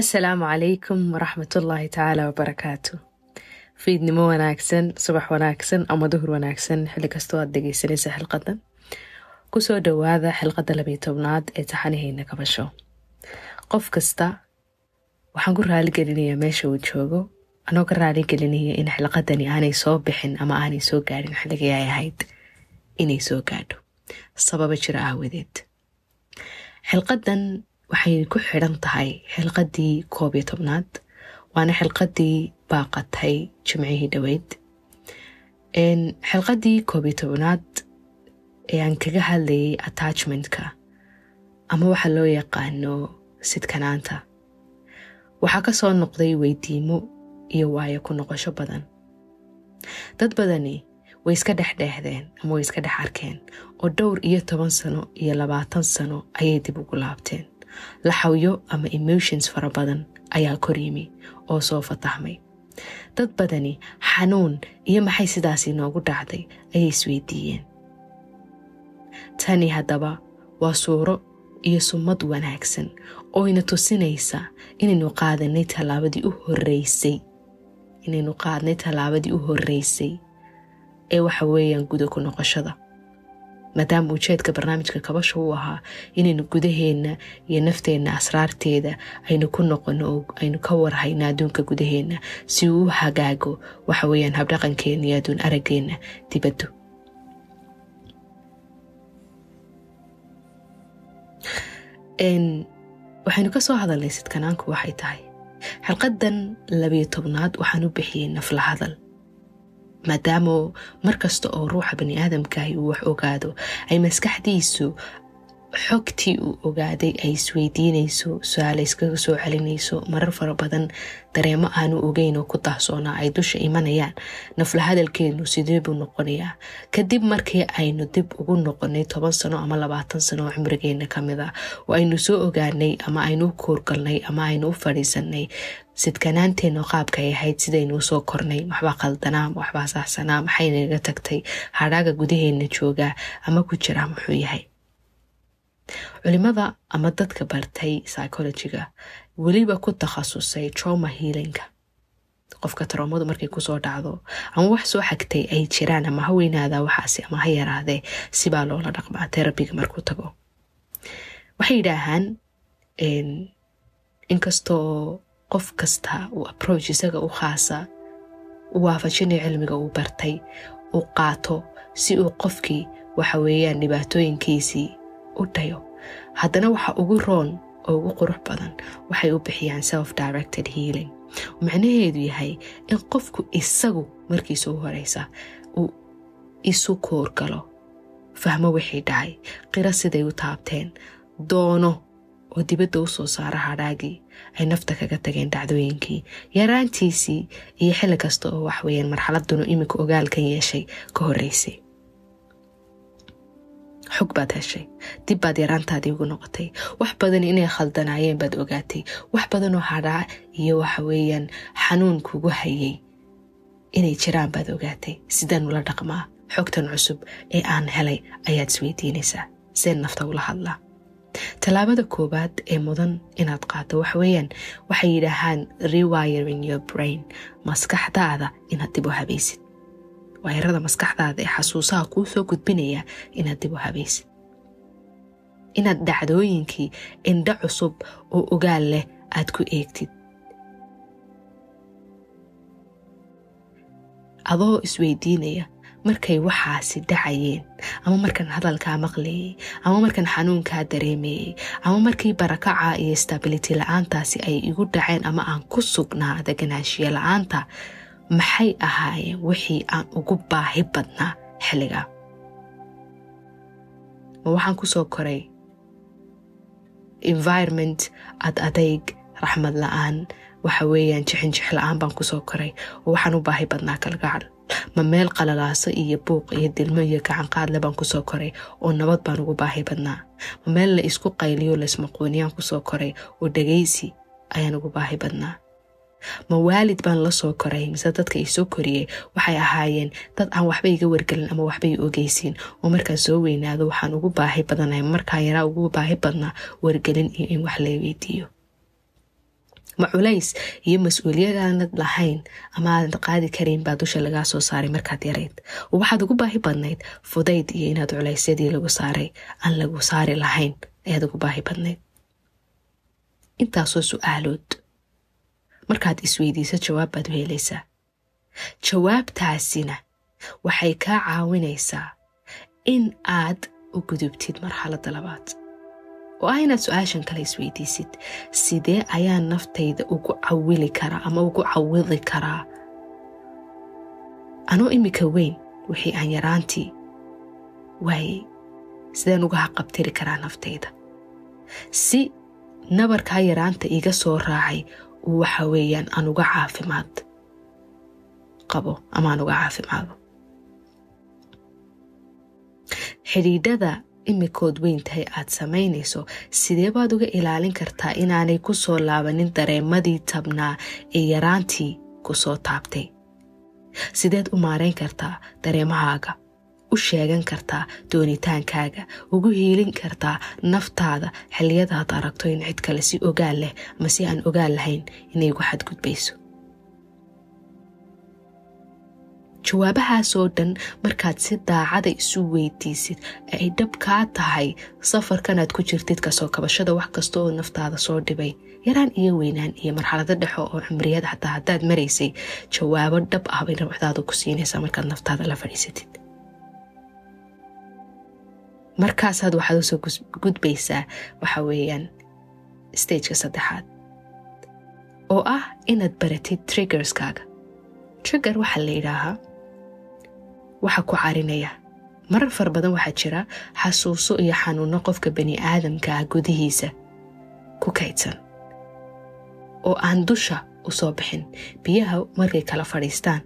asalaamu calaykum waraxmatullaahi tacaala wabarakaatu fiidnimo wanaagsan subax wanaagsan ama duhur wanaagsan xilli kastoo aad dhegeysanaysa xilqadan ku soo dhowaada xilqadda labiyo tobnaad ee taxanihayna kabasho qof kasta waxaan ku raaligelinayaa meesha uu joogo anoo ka raaligelinaya in xilqadani aanay soo bixin ama aanay soo gaadhin. Xilligii ay ahayd inay soo gaadho. Sababa jira aawadeed. Xilqadan waxay ku xidhan tahay xilqadii koob iyo tobnaad waana xilqadii baaqatay jimcihii dhoweyd xilqadii koob iyo tobnaad aan kaga hadlayay attachmentka ama waxa loo yaqaano sidkanaanta waxaa ka soo noqday weydiimo iyo waayo ku noqosho badan. Dad badani way iska dhexdheehdeen ama way iska dhex arkeen oo dhowr iyo toban sano iyo labaatan sano ayay dib ugu laabteen laxawyo ama emotions fara badan ayaa kor yimi oo soo fatahmay dad badani xanuun iyo maxay sidaasi noogu dhacday ayay isweydiiyeen. Tani haddaba waa suuro iyo sumad wanaagsan oo ina tusinaysa inaynu qaadanay tallaabadii u horeysay inaynu qaadnay tallaabadii u horeysay ee waxa weeyaan guda ku noqoshada maadaama ujeedka barnaamijka kabasha uu ahaa inaynu gudaheenna iyo nafteenna asraarteeda aynu ku noqono oo aynu ka warhayno adduunka gudaheenna. Si uu u hagaago waxa weeyaan habdhaqankeenna iyo adduun araggeenna dibaddu waxaynu ka soo hadalnay sidkanaanku waxay tahay. Xalqadan labiyo tobnaad waxaan u bixiyey nafla hadal maadaama mar kasta oo ruuxa bani aadamkaahi uu wax ogaado ay maskaxdiisu xogtii uu ogaaday ay isweydiinayso su'aale iskaga soo celinayso marar fara badan dareemo aanu ogeyn oo ku daahsoonaa ay dusha imanayaan nafla hadalkeenu sidee buu noqonayaa? Kadib markii aynu dib ugu noqonay toban sano ama labaatan sano oo cumrigeena ka mid a oo aynu soo ogaanay ama aynu u koorgalnay ama aynu u fadhiisanay sidkanaanteena qaabka ay ahayd sidaynu u soo kornay waxbaa qaldanaa waxbaa saxsanaa maxaynagaga tagtay? Hadhaaga gudaheena joogaa ama ku jiraa muxuu yahay culimada ama dadka bartay psychologiga weliba ku takhasusay trauma healinga qofka taroomadu markay ku soo dhacdo ama wax soo xagtay ay jiraan ama ha weynaada waxaasi ama ha yaraadee sibaa loola dhaqmaa terabiga markuu tago. Waxay yidhaahaan inkastoo qof kasta uu approach isaga u khaasa u waafajinayo cilmiga uu bartay uu qaato si uu qofkii waxa weeyaan dhibaatooyinkiisii u dhayo haddana waxa ugu roon oo ugu qurux badan waxay u bixiyaan self directed healing. Macnaheedu yahay in qofku isagu markiisa u horeysa uu isu koorgalo fahmo wixii dhacay qiro siday u taabteen doono oo dibadda u soo saara hadhaagii ay nafta kaga tageen dhacdooyinkii yaraantiisii iyo xilli kasta oo waxweyaan marxaladunu iminka ogaalkan yeeshay ka horeysay xog baad heshay dib baad yaraantaadii ugu noqotay wax badan inay khaldanaayeen baad ogaatay wax badanoo hadhaa iyo waxa weeyaan xanuun kugu hayay inay jiraan baad ogaatay sidaan ula dhaqmaa xogtan cusub ee aan helay ayaad isweydiinaysaa seen nafta ula hadlaa tallaabada koowaad ee mudan inaad qaato waxweeyaan waxay yidhaahaan rewiring your brain maskaxdaada inaad dib u habaysid waayarada maskaxdaada ee xasuusaha kuu soo gudbinaya inaad dib u habaysid inaad dhacdooyinkii indho cusub oo ogaal leh aad ku eegtid. Adoo isweydiinaya markay waxaasi dhacayeen ama markan hadalkaa maqlayay ama markan xanuunkaa dareemayay ama markii barakaca iyo stability la'aantaasi ay igu dhaceen ama aan ku sugnaa deganaanshiya la'aanta maxay ahaayeen wixii aan ugu baahi badnaa xilliga? Ma waxaan ku soo koray environment ad adayg raxmad la'aan waxa weeyaan jixinjix la'aan baan ku soo koray. Oo waxaan u baahi badnaa kalgacal ma meel qalalaaso iyo buuq iyo dilmo iyo gacanqaadle baan ku soo koray oo nabad baan ugu baahi badnaa. Ma meel la isku qayliyo laismaquuniyaan ku soo koray oo dhagaysi ayaan ugu baahi badnaa ma waalid baan la soo koray mise dadka i soo koriyey? Waxay ahaayeen dad aan waxba iga wargelin ama waxba ogeysiin oo markaan soo weynaado waxaan ugu baahi badanahay markaa yaraa ugu baahi badnaa wargelin iyo in wax la weydiiyo. Ma culays iyo mas'uuliyad aanad lahayn ama aanad qaadi karayn baa dusha lagaa soo saaray markaad yarayd oo waxaad ugu baahi badnayd fudayd iyo inaad culaysyadii lagu saaray aan lagu saari lahayn ayaad ugu baahi badnayd. Intaasoo su'aalood markaad isweydiiso jawaab baad u helaysaa. Jawaabtaasina waxay kaa caawinaysaa in aad u gudubtid marxaladda labaad. Oo ah inaad su'aashan kale isweydiisid sidee ayaa naftayda ugu cawili karaa ama ugu cawidi karaa anoo imika weyn wixii aan yaraantii waayey sideen uga haqabtiri karaa naftayda. Si nabarkaa yaraanta iga soo raacay uu waxa weeyaan aan uga caafimaad qabo ama aan uga caafimaado xidhiidhada imikood weyn tahay aad samaynayso sidee baad uga ilaalin kartaa inaanay ku soo laabanin dareemadii tabnaa ee yaraantii ku soo taabtay? Sideed u maarayn kartaa dareemahaaga u sheegan kartaa doonitaankaaga ugu hiilin kartaa naftaada xilliyadaad aragto in cid kale si ogaal leh ama si aan ogaal lahayn inay ugu xadgudbayso. Jawaabahaasoo dhan markaad si daacada isu weydiisid ay dhab kaa tahay safarkanaad ku jirtid ka soo kabashada wax kasta oo naftaada soo dhibay. Yaraan iyo weynaan iyo marxalado dhexo oo cumriyad xataa haddaad maraysay jawaabo dhab ah bay nabcdaada ku siinaysaa markaad naftaada la fadhiisatid markaasaad waxaad u soo gudbaysaa waxa weeyaan stageka saddexaad oo ah inaad baratid triggerskaaga. Trigger waxaa la yidhaahaa waxa ku carinaya. Marar fara badan waxaa jira xasuuso iyo xanuuno qofka bani aadamkaa gudihiisa ku kaydsan oo aan dusha u soo bixin biyaha markay kala fadhiistaan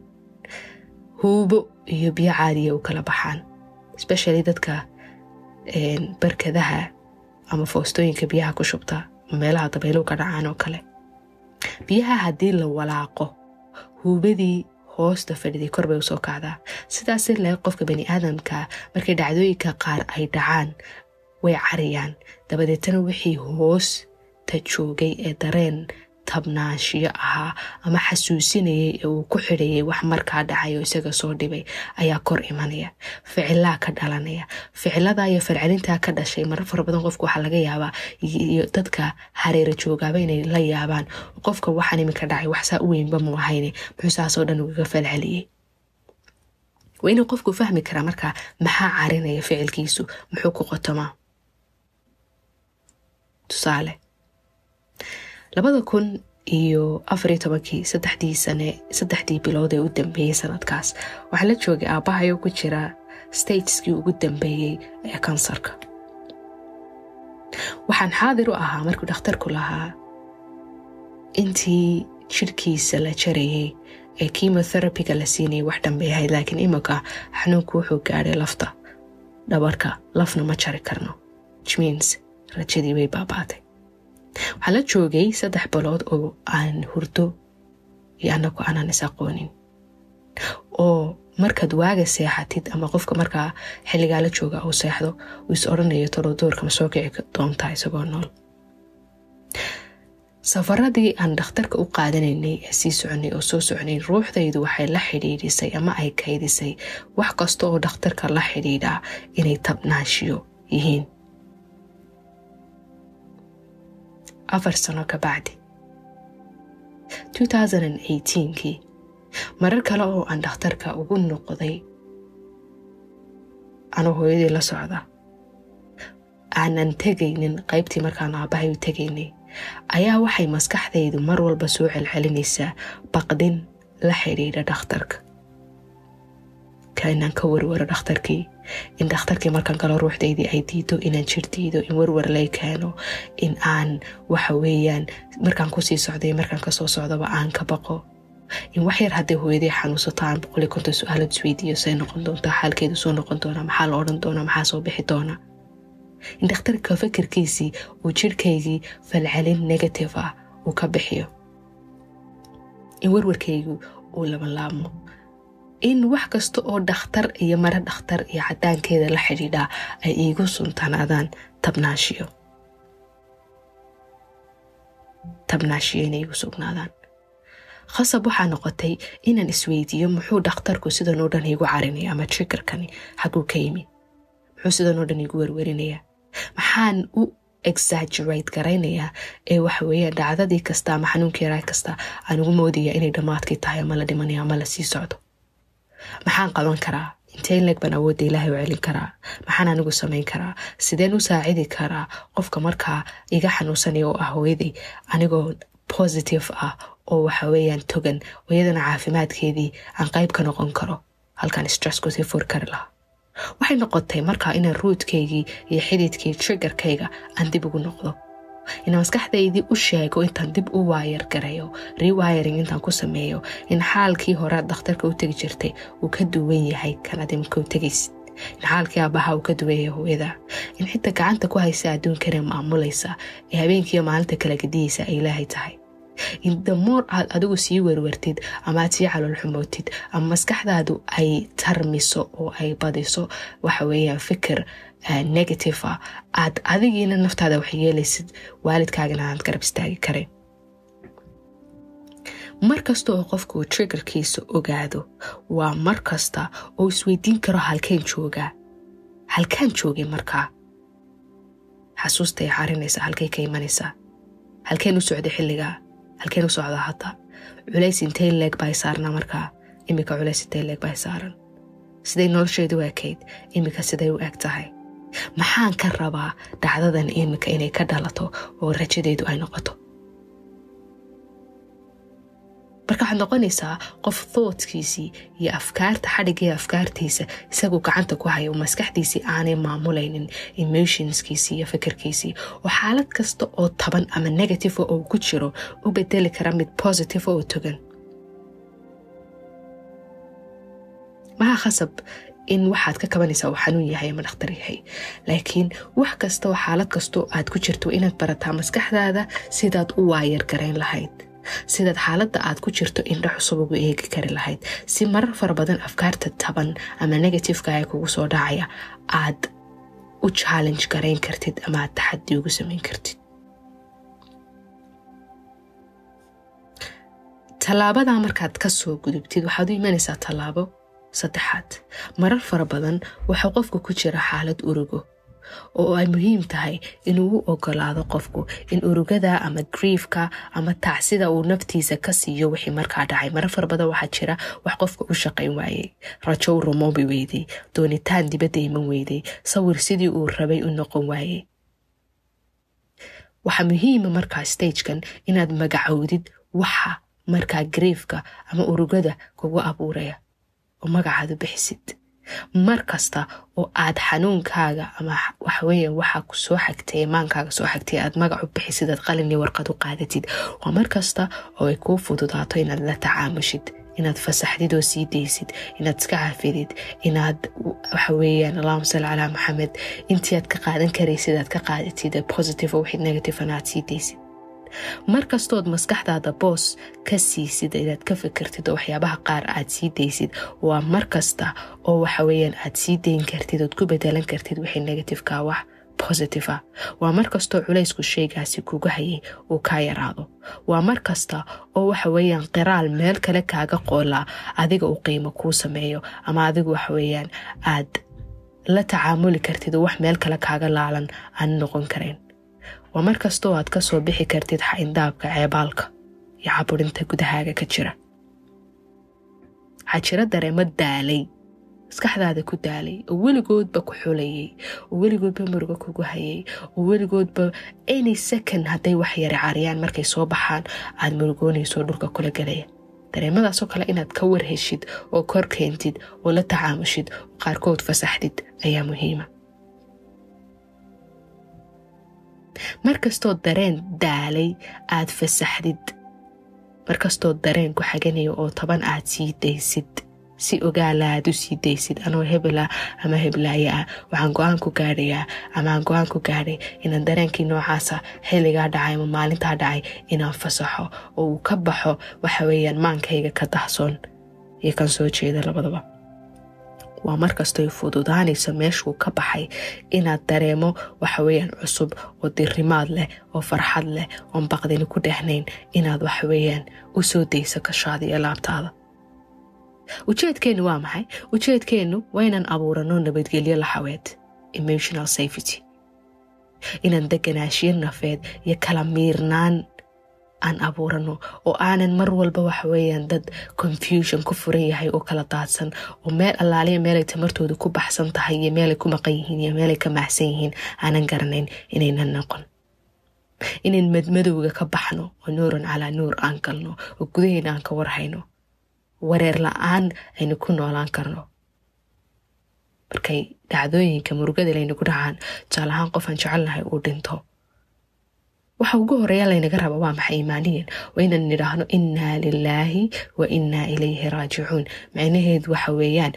huubo iyo biyo caadiya u kala baxaan especially dadka barkadaha ama foostooyinka biyaha ku shubta meelaha dabayluhu ka dhacaan oo kale. Biyaha haddii la walaaqo huubadii hoosta fadhiday kor bay u soo kacdaa. Sidaas leeg qofka bani aadamka markay dhacdooyinka qaar ay dhacaan way cariyaan. Dabadeetana wixii hoosta joogay ee dareen tabnaanshiyo ahaa ama xasuusinayay ee uu ku xidhayay wax markaa dhacay oo isaga soo dhibay ayaa kor imanaya ficilaa ka dhalanaya. Ficiladaa iyo falcelintaa ka dhashay marar fara badan qofka waxaa laga yaabaa iyo dadka hareera joogaaba inay la yaabaan qofka waxaan iminka dhacay waxsaa u weynba mu ahayne muxuu saasoo dhan ugaga falceliyey waa inuu qofku fahmi karaa markaa maxaa carinaya ficilkiisu muxuu ku qotomaa? Tusaale labada kun iyo afariyo tobankii saddexdii sane saddexdii bilood ee u dambeeyey sanadkaas. Waxaa la joogay aabbahayo ku jira stageskii ugu dambeeyey ee kansarka. Waxaan xaadir u ahaa markuu dhakhtarku lahaa intii jidhkiisa la jarayay ee kimotherapyga la siinayay wax dhanbay laakiin iminka xanuunku wuxuu gaadhay lafta. Dhabarka lafna ma jari karno. Jmeans rajadii way baabaatay waxaa la joogay saddex bilood oo aan hurdo iyo anagu aanan is aqoonin oo markaad waaga seexatid ama qofka markaa xilligaa la jooga uu seexdo uu is odhanayo tolodoorka ma soo kici doontaa isagoo nool. Safaradii aan dhakhtarka u qaadanaynay ee sii soconay oo soo soconay ruuxdaydu waxay la xidhiidhisay ama ay kaydisay wax kasta oo dhakhtarka la xidhiidhaa inay tabnaanshiyo yihiin afar sano ka bacdi kii marar kale oo aan dhakhtarka ugu noqday anoo hooyadii la socda. Aanan tegaynin qaybtii markaan aabbahay u tegaynay ayaa waxay maskaxdaydu mar walba soo celcelinaysaa baqdin la xidhiidha dhakhtarka. ka inaan ka warwaro dhakhtarkii. In dhakhtarkii markaan galo ruuxdaydii ay diido inaan jir diido in warwar lay keeno in aan waxa weeyaan markaan ku sii socday markaan ka soo socdaba aan ka baqo. In wax yar hadday hooyadii xanuunsato aan boqoli konton su'aalad isweydiiyo say noqon doontaa xaalkeedu soo noqon doonaa maxaa la odhan doonaa maxaa soo bixi doonaa in dhakhtarka fakirkiisii uu jirhkaygii falcelin negative ah uu ka bixiyo. In warwarkaygu uu labanlaabmo in wax kasta oo dhakhtar iyo mare dhakhtar iyo cadaankeeda la xidhiidhaa ay iigu suntanaadaan tabnaashiyo. Tabnaashiyo inay igu sugnaadaan. Khasab waxaa noqotay inaan isweydiiyo muxuu dhakhtarku sidan oo dhan iigu carinaya ama triggerkani xaguu ka yimi? Muxuu sidan oo dhan iigu werwerinayaa maxaan u exaggerate garaynayaa ee waxa weeyaan dhacdadii kasta ama xanuunkii yaraa kasta aan ugu moodaya inay dhammaadkii tahay ama la dhimanaya ama la sii socdo maxaan qaban karaa? Intee leeg baan awoodda ilaahay u celin karaa? Maxaan anigu samayn karaa? Sideen u saacidi karaa? Qofka markaa iga xanuunsanaya oo ah hooyadii anigoo positive ah oo waxa weeyaan togan iyadana caafimaadkeedii aan qayb ka noqon karo. Halkaan stressku sii furi kari lahaa. Waxay noqotay markaa inaan ruudkaygii iyo xididkii triggerkayga aan dib ugu noqdo inaan maskaxdaydii u sheego intaan dib u waayar gareeyo rewiring intaan ku sameeyo in xaalkii hore dhakhtarka u tegi jirtay uu ka duwan yahay kanaad imika u tegaysid in xaalkii aabbaha uu ka duwan yahay hooyada. In cidda gacanta ku haysa adduunkana maamulaysa ee habeenkiiyo maalinta kala gediyeysa ay ilaahay tahay. In damoor aad adigu sii werwartid ama aad sii caloolxumootid ama maskaxdaadu ay tarmiso oo ay badiso waxa weeyaan fikir negative ah. Aad adigiina naftaada wax yeelaysid waalidkaagana aad garab istaagi karin. Mar kasta oo qofku triggerkiisa ogaado waa mar kasta oo isweydiin karo halkeen joogaa halkaan joogay markaa. Xasuustay carinaysa halkay ka imanaysaa halkeen u socday xilligaa halkeen u socdaa hadda. Culays intay leeg baa saarnaa markaa. Iminka culays intay leeg baa saaran siday nolosheedu ekayd iminka siday u eg tahay maxaan ka rabaa dhacdadan iminka inay ka dhalato oo rajadeedu ay noqoto? Marka waxaad noqonaysaa qof thoughtkiisii iyo afkaarta xadhigii afkaartiisa isaguu gacanta ku hayo maskaxdiisii aanay maamulaynin emotionskiisii iyo fikirkiisii oo xaalad kasta oo taban ama negative oo ku jiro u bedeli kara mid positive oo togan. Maha khasab in waxaad ka kabanaysaa uu xanuun yahay ama dhakhtar yahay. Laakiin wax kasta oo xaalad kastoo aad ku jirto inaad barataa maskaxdaada sidaad u waayar garayn lahayd. Sidaad xaaladda aad ku jirto indho cusub ugu eegi kari lahayd. Si marar fara badan afkaarta taban ama negatifeka ee kugu soo dhacaya aad u challenge garayn kartid ama aad taxadi ugu samayn kartid. Tallaabadaa markaad ka soo gudubtid waxaad u imanaysaa tallaabo saddexaad. Marar fara badan waxaa qofka ku jira xaalad urugo oo ay muhiim tahay inuu u ogolaado qofku in urugada ama griefka ama tacsida uu naftiisa ka siiyo wixii markaa dhacay. Marar fara badan waxaa jira wax qofka u shaqayn waayey rajo u rumoobi weyday doonitaan dibadda iman weyday sawir sidii uu rabay u noqon waayey. Waxaa muhiima markaa stagekan inaad magacowdid waxa markaa griefka ama urugada kugu abuuraya oo magacaadu bixisid mar kasta oo aad xanuunkaaga ama waxaweya waxa ku soo xagtay imaankaaga soo xagtay aad magac u bixisid aad qalini warqad u qaadatid waa mar kasta oo ay kuu fududaato inaad la tacaamushid inaad fasaxdid oo sii daysid inaad iska cafidid inaad waxaweyaan allahuma salli calaa maxamed intii aad ka qaadan karaysid aad ka qaadatid positive oo wixii negativena aad sii daysid mar kastood maskaxdaada boos ka siisid inaad ka fikirtid oo waxyaabaha qaar aad sii daysid waa mar kasta oo waxaweyaan aad sii dayn kartid ood ku bedelan kartid wixii negativeka wax positive ah. Waa mar kastoo culaysku shaygaasi kugu hayay uu kaa yaraado. Waa mar kasta oo waxa weeyaan qiraal meel kale kaaga qoolaa adiga uu qiimo kuu sameeyo ama adigu waxaweyaan aad la tacaamuli kartid oo wax meel kale kaaga laalan aan noqon karayn waa mar kastoo aad ka soo bixi kartid xayndaabka ceebaalka iyo caburinta gudahaaga ka jira waxaa jira dareemo daalay maskaxdaada ku daalay oo weligoodba ku xulayay oo weligoodba murugo kugu hayay oo weligoodba any second hadday wax yara cariyaan markay soo baxaan aad murugoonayso dhulka kula galaya dareemadaasoo kale inaad ka warheshid oo kor keentid oo la tacaamushid oo qaarkood fasaxdid ayaa muhiima markastoo dareen daalay aad fasaxdid. Markastoo dareen ku xaganaya oo toban aad sii daysid si ogaala aad u sii daysid. Anoo hebela ama heblaaya ah waxaan go'aan ku gaadhayaa ama aan go'aan ku gaadhay inaan dareenkii noocaasa xilligaa dhacay ama maalintaa dhacay inaan fasaxo oo uu ka baxo waxa weeyaan maankayga ka dahsoon iyo kan soo jeeda labadaba waa markastoy fududaanayso meeshuu ka baxay inaad dareemo waxaweyaan cusub oo dirimaad leh oo farxad leh oon baqdini ku dhehnayn inaad waxaweyaan u soo dayso gashaada iyo laabtaada ujeedkeennu waa maxay ujeedkeennu waa inaan abuurano nabadgelyo laxaweed emotional safety inaan deganaashiyo nafeed iyo kala miirnaan aan abuurano oo aanan mar walba waxaweyaan dad confusion ku furan yahay oo kala daadsan oo meel allaaliya meelay tamartooda ku baxsan tahay iyo meelay ku maqan yihiin iyo meelay ka maxsan yihiin aanan garanayn inaynan noqon. Inayn madmadowga ka baxno oo nuuran calaa nuur aan galno oo gudaheena aan ka warhayno wareer la'aan aynu ku noolaan karno. Markay dhacdooyinka murugada laynagu dhacaan tusaal ahaan qofaan jecelnahay uu dhinto waxa ugu horreeya laynaga raba waa maxay imaaniyan waa inaan nidhaahno innaa lilaahi wa innaa ilayhi raajicuun. Macnaheedu waxa weeyaan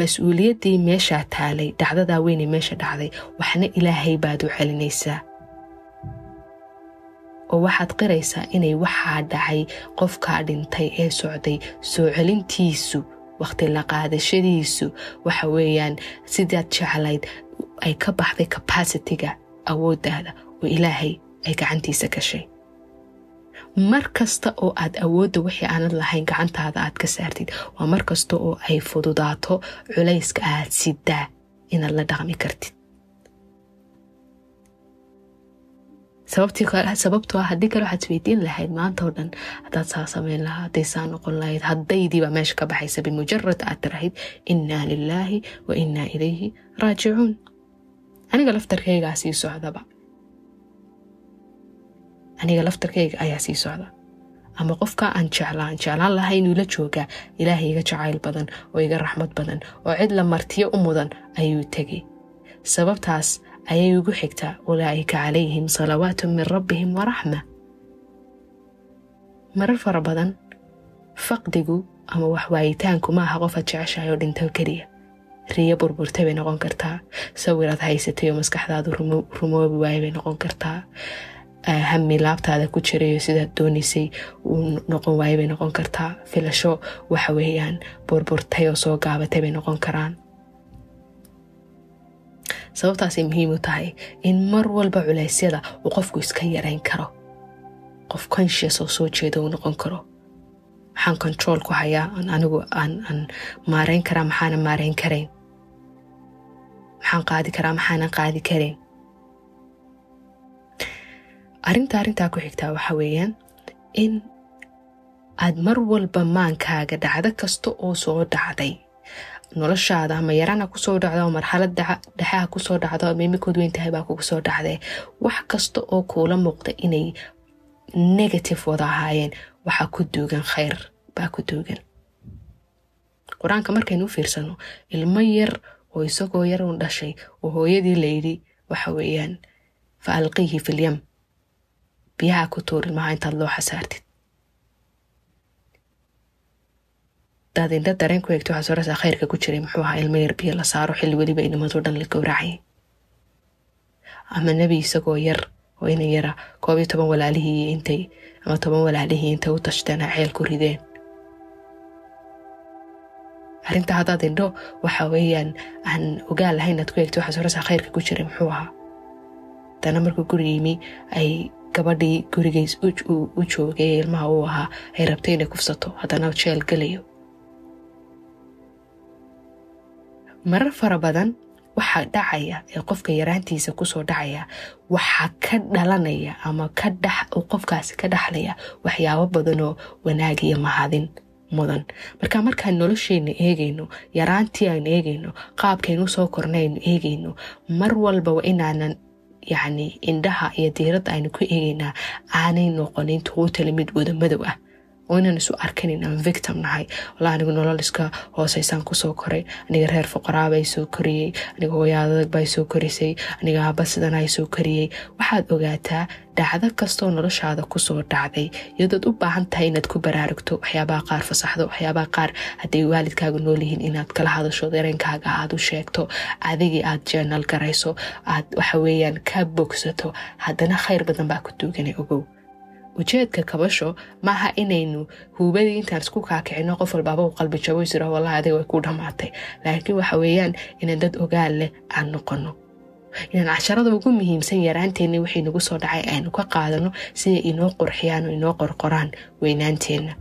mas'uuliyaddii meeshaa taalay dhacdadaa weynee meesha dhacday waxna ilaahay baad u celinaysaa. Oo waxaad qiraysaa inay waxaa dhacay qofkaa dhintay ee socday soo celintiisu waqti la qaadashadiisu waxa weeyaan sidaad jeclayd ay ka baxday capacitiga awooddaada oo ilaahay ay gacantiisa gashay mar kasta oo aad awoodda wixii aanad lahayn gacantaada aad ka saartid waa mar kasta oo ay fududaato culayska aad sidaa inaad la dhaqmi kartid sababtoo ah haddii kale waxaad isweydiin lahayd maanta oo dhan haddaad saa samayn lahaa hadday saa noqon lahayd haddaydiiba meesha ka baxaysa bimujarad aad tirahayd innaa lilaahi wa innaa ilayhi raajicuun aniga laftarkaygaa sii socdaba aniga laftarkayga ayaa sii socda. Ama qofka aan jeclaan jeclaan lahay inuu la joogaa ilaahay iga jacayl badan oo iga raxmad badan oo cid la martiyo u mudan ayuu tegay sababtaas ayay ugu xigtaa ulaa'ika calayhim salawaatu min rabbihim waraxma marar fara badan faqdigu ama waxwaayitaanku ma aha qofaad jeceshahay oo dhinto keliya. Riyo burburtay bay noqon kartaa sawiraad haysatay oo maskaxdaadu rumoobi waaya bay noqon kartaa hami laabtaada ku jirayo sidaad doonaysay uu noqon waaya bay noqon kartaa. Filasho waxa weeyaan burburtay oo soo gaabatay bay noqon karaan. Sababtaasay muhiim u tahay in mar walba culeysyada uu qofku iska yarayn karo. Qof conscious oo soo jeeda uu noqon karo. Maxaan control ku hayaa anigu aan maareyn karaa maxaana maareyn karayn maxaan qaadi karaa maxaanan qaadi karayn arrinta arrintaa ku xigtaa waxa weeyaan in aad mar walba maankaaga dhacdo kasta oo soo dhacday. Noloshaada ama yarana ku soo dhacdo ama marxalad dhexeha ku soo dhacdo ama imikood weyn tahay baa kugu soo dhacdee wax kasta oo kuula muuqda inay negative wada ahaayeen waxaa ku duugan khayr baa ku duugan. Qur'aanka markaynu u fiirsano ilmo yar oo isagoo yar un dhashay oo hooyadii layidhi waxa weeyaan fa alqiihi filyam biyaha ku tuur ilmaha intaad loo xasaartid hadaad indha dareen ku eegto waxaa soorasa khayrka ku jiray muxuu ahaa ilmo yar biyo la saaro xilli weliba inimadoo dhan la gowracay ama nebi isagoo yar oo ina yara koob iyo toban walaalihii intay ama toban walaalihii intay u tashteen ha ceel ku rideen arrinta haddaad indho waxa weeyaan aan ogaan lahayn inaad ku eegto waxaa soorasa khayrka ku jiray muxuu ahaa dana markuu guriga yimi ay gabadhii gurigays u joogay ee ilmaha uu ahaa ay rabtay inay kufsato haddana jeel gelayo marar fara badan waxaa dhacaya ee qofka yaraantiisa ku soo dhacaya waxaa ka dhalanaya ama qofkaasi ka dhaxlaya waxyaabo badanoo wanaag iyo mahadin mudan. Marka markaan nolosheenna eegayno yaraantii aynu eegayno qaabkaynu soo korna aynu eegayno mar walba waa inaanan yacni indhaha iyo diiradda aynu ku eegaynaa aanay noqonin tootali mid wada madow ah oo inaan isu arkan inaan victim nahay. Walla anigu nolol iska hooseysaan ku soo koray. Aniga reer fuqaraabay soo koriyey. Aniga hooyaadadag soo korisay. Aniga aaba sidanay soo koriyey. Waxaad ogaataa dhacdo kastoo noloshaada ku soo dhacday. Iyadood u baahan tahay inaad ku baraarugto waxyaabaha qaar fasaxdo waxyaabaha qaar hadday waalidkaaga nool inaad kala hadasho dareenkaaga aad u sheegto. Adigii aad jeenal garayso aad waxa weeyaan ka bogsato. Haddana khayr badan baa ku duuganay ogow ujeedka kabasho maaha inaynu huubadii intaan isku kaakicino qof walbaaba u qalbi jabo isira wallahi adiga way ku dhammaatay laakiin waxa weeyaan inaan dad ogaal leh aan noqono inaan casharada ugu muhiimsan yaraanteenna wixii nagu soo dhacay aynu ka qaadano siday inoo qurxiyaan oo inoo qorqoraan weynaanteenna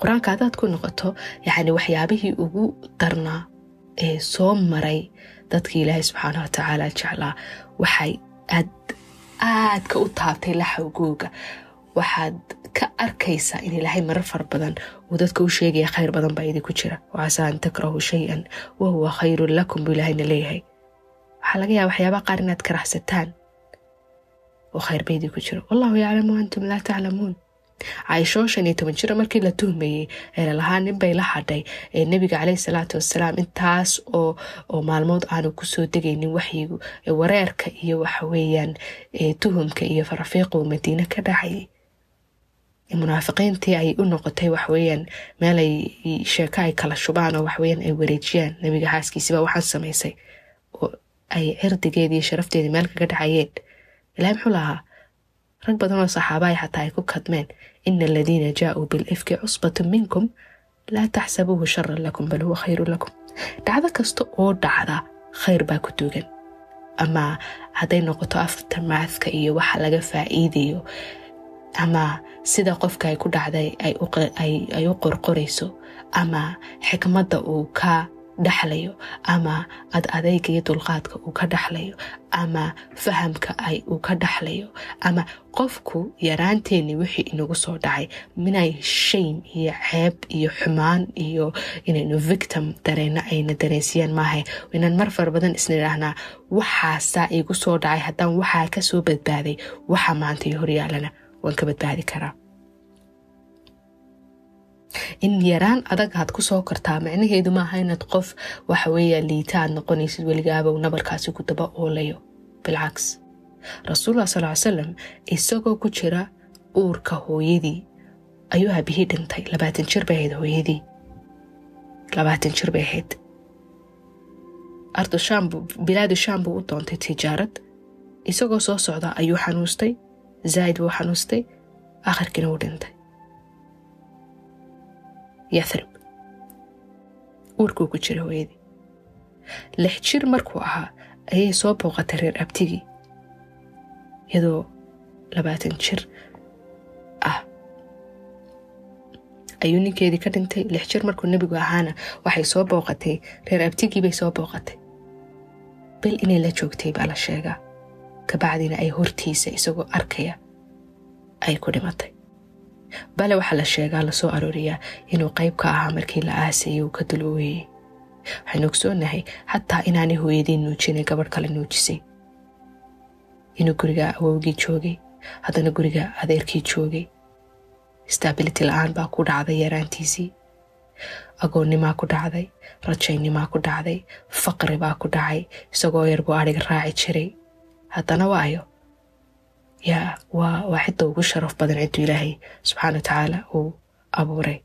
qur'aanka haddaad ku noqoto yacni waxyaabihii ugu darnaa ee soo maray dadkii ilaahay subxaana watacaala jeclaa waxay aad aadka u taabtay laxawgooga waxaad ka arkaysaa in ilaahay marar fara badan uu dadka u sheegaya khayr badan baa idinku jira. Wacasaa an takrahu shay-an wa huwa khayrun lakum buu ilaahayna leeyahay. Waxaa laga yaaba waxyaabaha qaar inaad karahsataan oo khayr ba idinku jiro wallahu yaclamu antum laa taclamuun caaishoo shan iyo toban jira markii la tuhmayey ee lalahaa nin bay la hadhay ee nebiga caleyhi salaatu wasalaam intaas oo oo maalmood aanu ku soo degaynin waxyigu wareerka iyo waxaweeyaan tuhumka iyo farafiiqu madiine ka dhacayay munaafiqiintii ay u noqotay waxaweyaan meel ay sheeko ay kala shubaan oo waxaweyaan ay wareejiyaan. Nebiga xaaskiisiba waxaan samaysay oo ay cirdigeedii iyo sharafteedii meel kaga dhacayeen. Ilahi muxuu lahaa rag badan oo saxaabahay xataa ay ku kadmeen ina aladiina jaauu bilifki cusbatu minkum laa taxsabuuhu sharan lakum bal huwa khayru lakum dhacdo kasta oo dhacda khayr baa ku duugan ama hadday noqoto aftermathka iyo waxa laga faa'iidayo ama sida qofka ay ku dhacday ay u qorqorayso ama xikmadda uu ka dhaxlayo ama ad adayga iyo dulqaadka uu ka dhaxlayo ama fahamka ay uu ka dhaxlayo ama qofku yaraanteenni wixii inagu soo dhacay minay shame iyo ceeb iyo xumaan iyo inaynu victim dareenno ayna dareensiyaan maaha inaan mar fara badan isna idhaahnaa waxaasaa igu soo dhacay haddaan waxaa ka soo badbaaday waxa maanta horyaalana waan ka badbaadi karaa in yaraan adag aad ku soo kortaa micnaheedu maaha inaad qof waxaweeya liita aad noqonaysid weligaaba nabarkaasi ku daba oolayo bilcaks rasuullah sal salam isagoo ku jira uurka hooyadii. Ayuu habihii dhintay labaatan jir bay ahayd hooyadii. Labaatan jir bay ahayd. Ardu shaam bilaadu shaam buu u doontay tijaarad. Isagoo soo socda ayuu xanuustay. Zaa'id buu xanuustay. Akhirkiina uu dhintay yathrib uurkuu ku jira hooyadii lix jir markuu ahaa ayay soo booqatay reer abtigii iyadoo labaatan jir ah ayuu ninkeedii ka dhintay lix jir markuu nebigu ahaana waxay soo booqatay reer abtigii bay soo booqatay bil inay la joogtay baa la sheegaa kabacdina ay hortiisa isagoo arkaya ay ku dhimatay bale waxaa la sheegaa la soo arooriyaa inuu qayb ka ahaa markii la aasayay uu ka dulooyey waxaynu ogsoonahay xataa inaanay hooyadii nuujinay gabadh kale nuujisay. Inuu guriga awowgii joogay haddana guriga adeerkii joogay. Stability la'aan baa ku dhacday yaraantiisii. Agoonnimaa ku dhacday rajaynimaa ku dhacday faqri baa ku dhacay isagoo yar buu adhiga raaci jiray. Haddana waayo yaa waa cidda ugu sharaf badan cidduu ilaahay subxaana wa tacaala uu abuuray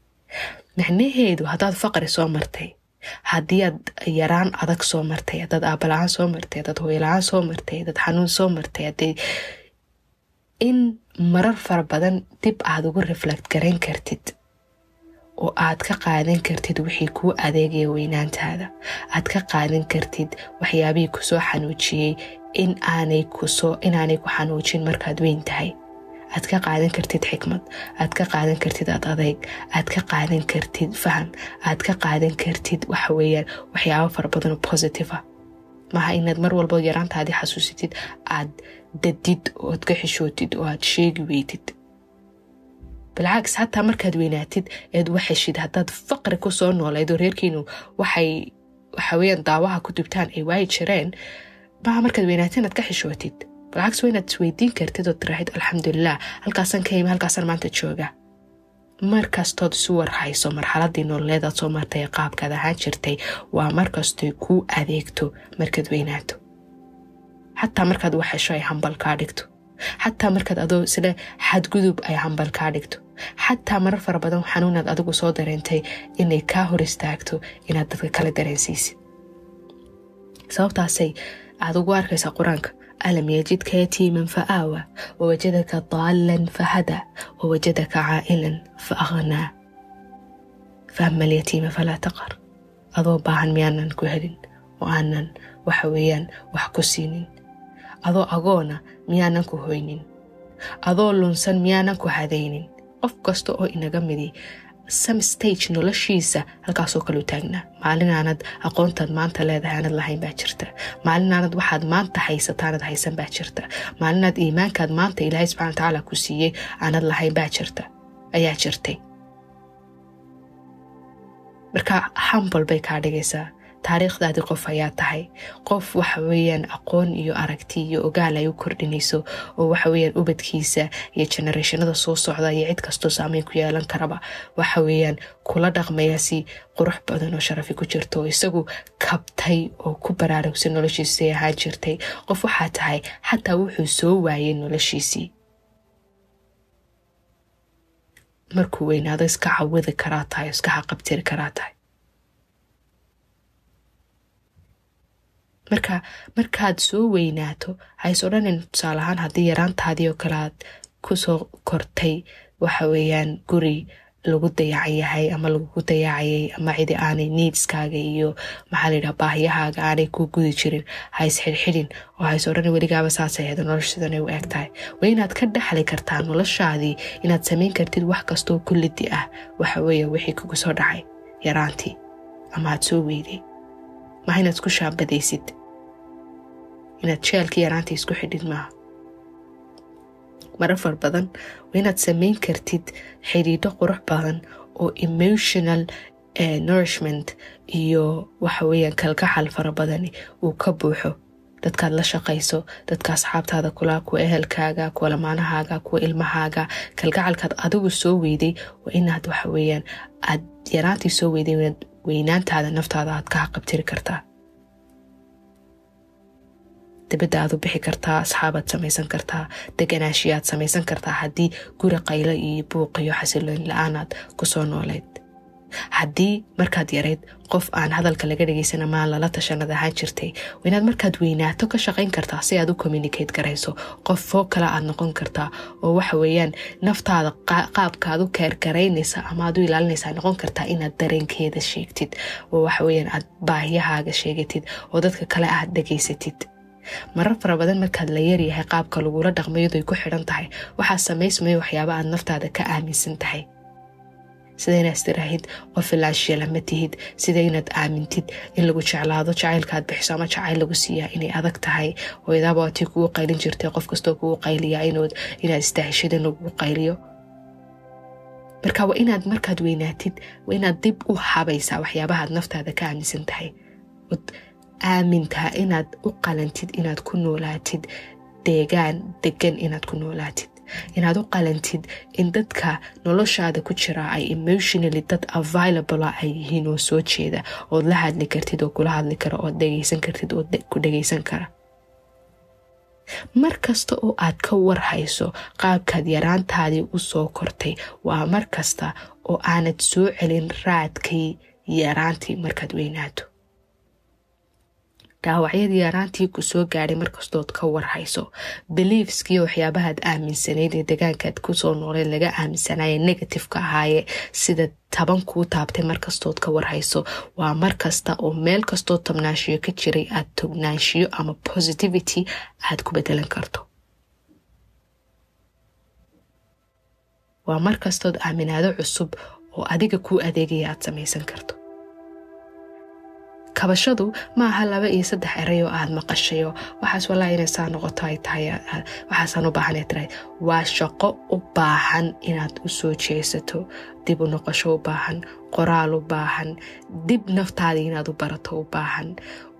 macnaheedu haddaad faqri soo martay haddii aad yaraan adag soo martay haddaad aabala-aan soo martay haddaad hooyla-aan soo martay haddaad xanuun soo martay hadday in marar fara badan dib aad ugu reflect garayn kartid oo aad ka qaadan kartid wixii kuu adeegaya weynaantaada. Aad ka qaadan kartid waxyaabihii ku soo xanuujiyey inaanay ku xanuujin markaad weyn tahay. Aad ka qaadan kartid xikmad. Aad ka qaadan kartid ad adeyg aad ka qaadan kartid faham. Aad ka qaadan kartid waxa weeyaan waxyaabo fara badanoo ah. Maaha inaad mar walbo yaraantaadii xasuusitid aad dadid ood ka xishootid oo aad sheegi weydid bilcaks xataa markaad weynaatid eed waxeshid haddaad faqri ku soo noolayd oo reerkiinu waxay waxaweyaan daawaha ku dubtaan ay waayi jireen maaha markaad weynaatid inaad ka xishootid bilcaks waa inaad isweydiin kartid oo tiraahid alxamdulilah halkaasaan ka imi halkaasaan maanta jooga markastood isu warhayso marxaladii nololeedaad soo martay ee qaabkaad ahaan jirtay waa markastoy kuu adeegto markaad weynaato xataa markaad waxesho ay hambal dhigto xataa markaad adoo isle xadgudub ay hambal kaa dhigto. Xataa marar fara badan xanuunaad adigu soo dareentay inay kaa hor istaagto inaad dadka kala dareensiisid. Sababtaasay aad ugu arkaysaa qur'aanka. Alam yajidka yatiiman fa aawa wawajadaka daalan fahada wawajadaka caa'ilan fa aghnaa. Faama alyatiima falaa taqar adoo baahan miyaanan ku helin oo aanan waxa weeyaan wax ku siinin adoo agoona miyaanan ku hoynin. Adoo lunsan miyaanan ku hadaynin. Qof kasta oo inaga midi. Some stage noloshiisa halkaasoo kale u taagnaa maalin aanad aqoontaad maanta leedahay aanad lahayn baa jirta. Maalin aanad waxaad maanta haysataanad haysan baa jirta. Maalinaad iimaankaad maanta ilaahay subxana watacaala ku siiyey aanad lahayn baa jirta. Ayaa jirtay. Marka hambal bay kaa dhigaysaa taariikhdaadii qof ayaa tahay. Qof waxa weeyaan aqoon iyo aragti iyo ogaal ay u kordhinayso oo waxa weeyaan ubadkiisa iyo generationada soo socda iyo cid kastoo saameyn ku yeelan karaba. Waxa weeyaan kula dhaqmaya si qurux badan oo sharafi ku jirto oo isagu kabtay oo ku baraarugsan noloshiisay ahaan jirtay. Qof waxaa tahay xataa wuxuu soo waayay noloshiisii. Markuu weynaado iska cawidi karaa tahay iska karaa tahay marka markaad soo weynaato hays odhanin tusaale ahaan haddii yaraantaadii oo kale aad ku soo kortay waxa weeyaan guri lagu dayacan yahay ama lagugu dayacayay ama cidi aanay niidskaaga iyo maxaa layidhaha baahiyahaaga aanay ku gudi jirin hays xidhxidhin oo hays odhanin weligaaba saasay ahayd nolosha u eg tahay. Waa inaad ka dhexli kartaa noloshaadii inaad samayn kartid wax kastoo kullidi ah waxa weeye wixii kugu soo dhacay yaraantii ama aad soo weyday maha inaad isku shaabadaysid inaad jeelkii yaraanta isku xidhid maaha. Mara far badan waa inaad samayn kartid xidhiidho qurux badan oo emotional nourishment iyo waxa weeyaan kalgacal fara badani uu ka buuxo. Dadkaad la shaqayso dadka asxaabtaada kula kuwa ehelkaaga kuwa lamaanahaaga kuwa ilmahaaga kalgacalkaad adigu soo weyday waa inaad waxa weeyaan aad yaraantii soo weyday weynaantaada naftaada aad ka haqabtiri kartaa dibadda aad u bixi kartaa asxaabaad samaysan kartaa deganaashiyaad samaysan kartaa haddii guri qaylo iyo buuq iyo xasiloon la'aanaad ku soo nooleyd haddii markaad yarayd qof aan hadalka laga dhagaysan amaan lala tashanad ahaan jirtay inaad markaad weynaato ka shaqayn kartaa si aad u communicate garayso. Qof foo kale aad noqon kartaa oo waxa weeyaan naftaada qaabka aad u keergaraynaysa ama aad u ilaalinaysa noqon kartaa inaad dareenkeeda sheegtid oo waxa weeyaan aad baahiyahaaga sheegatid oo dadka kale aad dhageysatid marar fara badan markaad la yaryahay qaabka lagula dhaqmayadu ay ku xidhan tahay waxaa samaysmaya waxyaaba aad naftaada ka aaminsan tahay sida inaad istiraahid qof ilaashiya lama tihid sida inaad aamintid in lagu jeclaado jacaylkaad bixiso ama jacayl lagu siiyaa inay adag tahay. Waatii kugu qaylin jirtay qof kastoo kugu qayliyaa inaad istaahishid in lagugu qayliyo. Marka waa inaad markaad weynaatid waa inaad dib u habaysaa waxyaabahaad naftaada ka aaminsan tahay. Aamintaa inaad u qalantid inaad ku noolaatid deegaan degan inaad ku noolaatid inaad u qalantid in dadka noloshaada ku jira ay emotionally dad available ay yihiin oo soo jeeda ood la hadli kartid oo kula hadli kara ood dhegaysan kartid oo ku dhegaysan kara mar kasta oo aad ka warhayso qaabkaad yaraantaadii u soo kortay waa mar kasta oo aanad soo celin raadkii yaraantii markaad weynaato dhaawacyadii yaraantii ku soo gaadhay markastood ka warhayso beliefskii waxyaabahaad aaminsanayd ee degaankaad ku soo nooleen laga aaminsanaaye negativeka ahaaye sida taban kuu taabtay markastood ka warhayso waa mar kasta oo meel kastoo tabnaanshiyo ka jiray aad tognaanshiyo ama positivity aad ku bedelan karto. Waa mar kastood aaminaado cusub oo adiga kuu adeegaya aad samaysan karto kabashadu ma aha laba iyo saddex eray oo aad maqashayo waxaas walaa inay saa noqoto ay tahay waxaasaan u baahan ay waa shaqo u baahan inaad u soo jeesato dib u noqosho u baahan qoraal u baahan dib naftaadii inaad u barato u baahan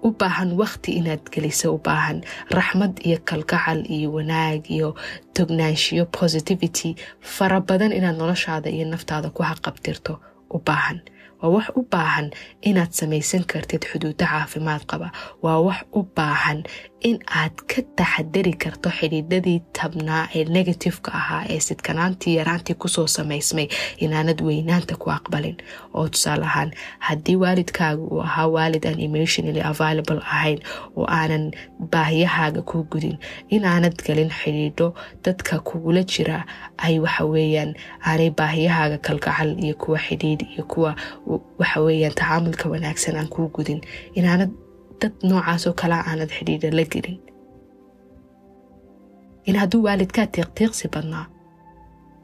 u baahan wakhti inaad geliso u baahan raxmad iyo kalgacal iyo wanaag iyo tognaanshiyo positivity fara badan inaad noloshaada iyo naftaada ku haqabtirto u baahan waa wax u baahan inaad samaysan kartid xuduudo caafimaad qaba. Waa wax u baahan in aad ka taxadari karto xidhiidhadii tabnaa ee negatifeka ahaa ee sidkanaantii yaraantii ku soo samaysmay inaanad weynaanta ku aqbalin. Oo tusaale ahaan haddii waalidkaaga uu ahaa waalid aan emotionally available ahayn oo aanan baahiyahaaga kuu gudin inaanad galin xidhiidho dadka kugula jira ay waxaweyaan aanay baahiyahaaga kalgacal iyo kuwa xidhiidh iyo kuwa waxaweyaan tacaamulka wanaagsan aan kuu gudin. Inaanad dad noocaasoo kalea aanad xidhiidha la gelin in hadduu waalidkaa tiiqtiiqsi badnaa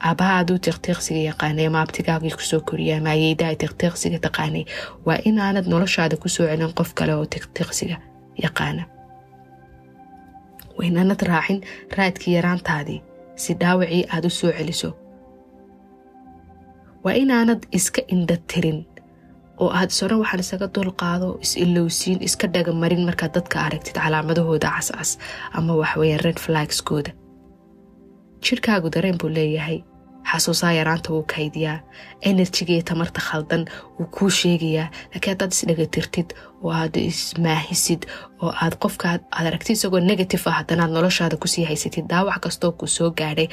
aabbaha aduu tiiqtiiqsiga yaqaanay ama abtigaagii ku soo koriya ama ayeydaha tiiqtiiqsiga taqaanay waa inaanad noloshaada ku soo celin qof kale oo tiiqtiiqsiga yaqaana waa inaanad raacin raadkii yaraantaadii si dhaawacii aad u soo celiso waa inaanad iska indhatirin oo aad isodhan waxaan isaga dulqaado is-ilowsiin iska dhagamarin markaad dadka aragtid calaamadahooda cascas ama waxweeyaan red flagskooda jirkaagu dareen buu leeyahay. Xasuusaa yaraanta wuu kaydiyaa enerjigiiyo tamarta khaldan wuu kuu sheegayaa. Laakiin haddaad isdhagatirtid oo aad ismaahisid oo aad qofka aad aragtid isagoo negative ah haddanaad noloshaada ku sii haysatid daawac kastoo kuu soo gaadhay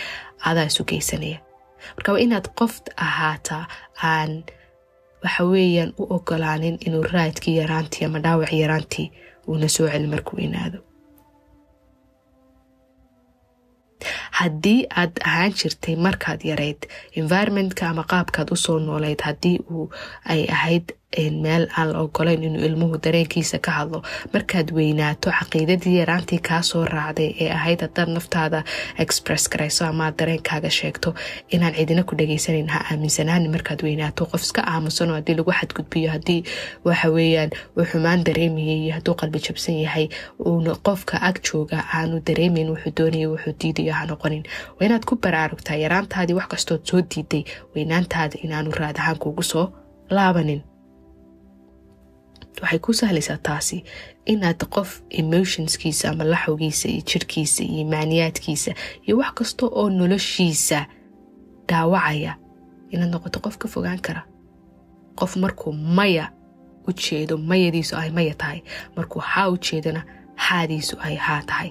adaa isu geysanaya. Marka waa inaad qof ahaataa aan waxa weeyaan u ogolaanin inuu raadkii yaraantii ama dhaawacii yaraantii uuna soo celin markuu inaado. Haddii aad ahaan jirtay markaad yarayd environmentka ama qaabkaad u soo noolayd haddii uu ay ahayd meel aan la ogolayn inuu ilmuhu dareenkiisa ka hadlo. Markaad weynaato caqiidadii yaraantii kaasoo raacday ee ahayd haddaad naftaada express garayso amaad dareenkaaga sheegto inaan cidina ku dhageysanayn ha aaminsanaani markaad weynaato. Qof iska aamusano haddii lagu xadgudbiyo haddii waxa weeyaan uu xumaan dareemayay iyo hadduu qalbi jabsan yahay uuna qofka ag jooga aanu dareemayn wuxuu doonaya wuxuu diidayo ha noqonin. Waa inaad ku baraarugtaa yaraantaadii wax kastood soo diiday weynaantaada inaanu raad ahaan kuugu soo laabanin waxay ku sahlaysaa taasi inaad qof emotionskiisa ama laxowgiisa iyo jirkiisa iyo maaniyaadkiisa iyo wax kasta oo noloshiisa dhaawacaya inaad noqoto qof ka fogaan kara. Qof markuu maya u jeedo mayadiisu ay maya tahay markuu haa u jeedona haadiisu ay haa tahay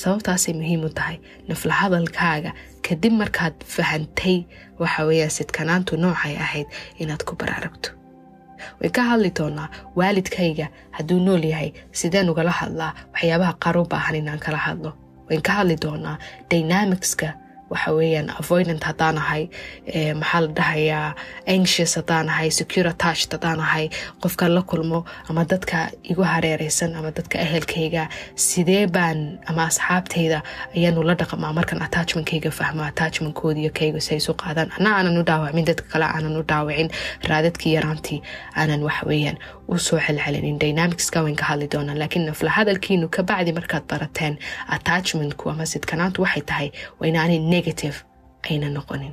sababtaasay muhiim u tahay nafla hadalkaaga. Kadib markaad fahantay waxa weeyaan sidkanaantu noocay ahayd inaad ku baraaragto way ka hadli doonaa waalidkayga hadduu nool yahay. Sideen ugala hadlaa waxyaabaha qaar u baahan inaan kala hadlo. Wayn ka hadli doonaa dynamicska waxa weeyaan avoidant haddaan ahay maxaa la dhahayaa anxious haddaan ahay secure attached haddaan ahay qofkan la kulmo ama dadka igu hareereysan ama dadka ehelkayga sidee baan ama asxaabtayda ayaanu la dhaqmaa markan attachmentkayga fahmo attachmentkooda iyo kayga si ay isu qaadaan? Ana aanan u dhaawacmin dadka kale aanan u dhaawacin raadadkii yaraantii aanan waxa weeyaan u soo celcelinin dynamicska wayn ka hadli doonaa laakiin nafla hadalkiinu ka bacdi markaad barateen attachmentku ama sidkanaantu waxay tahay waa inaanay negative ayna noqonin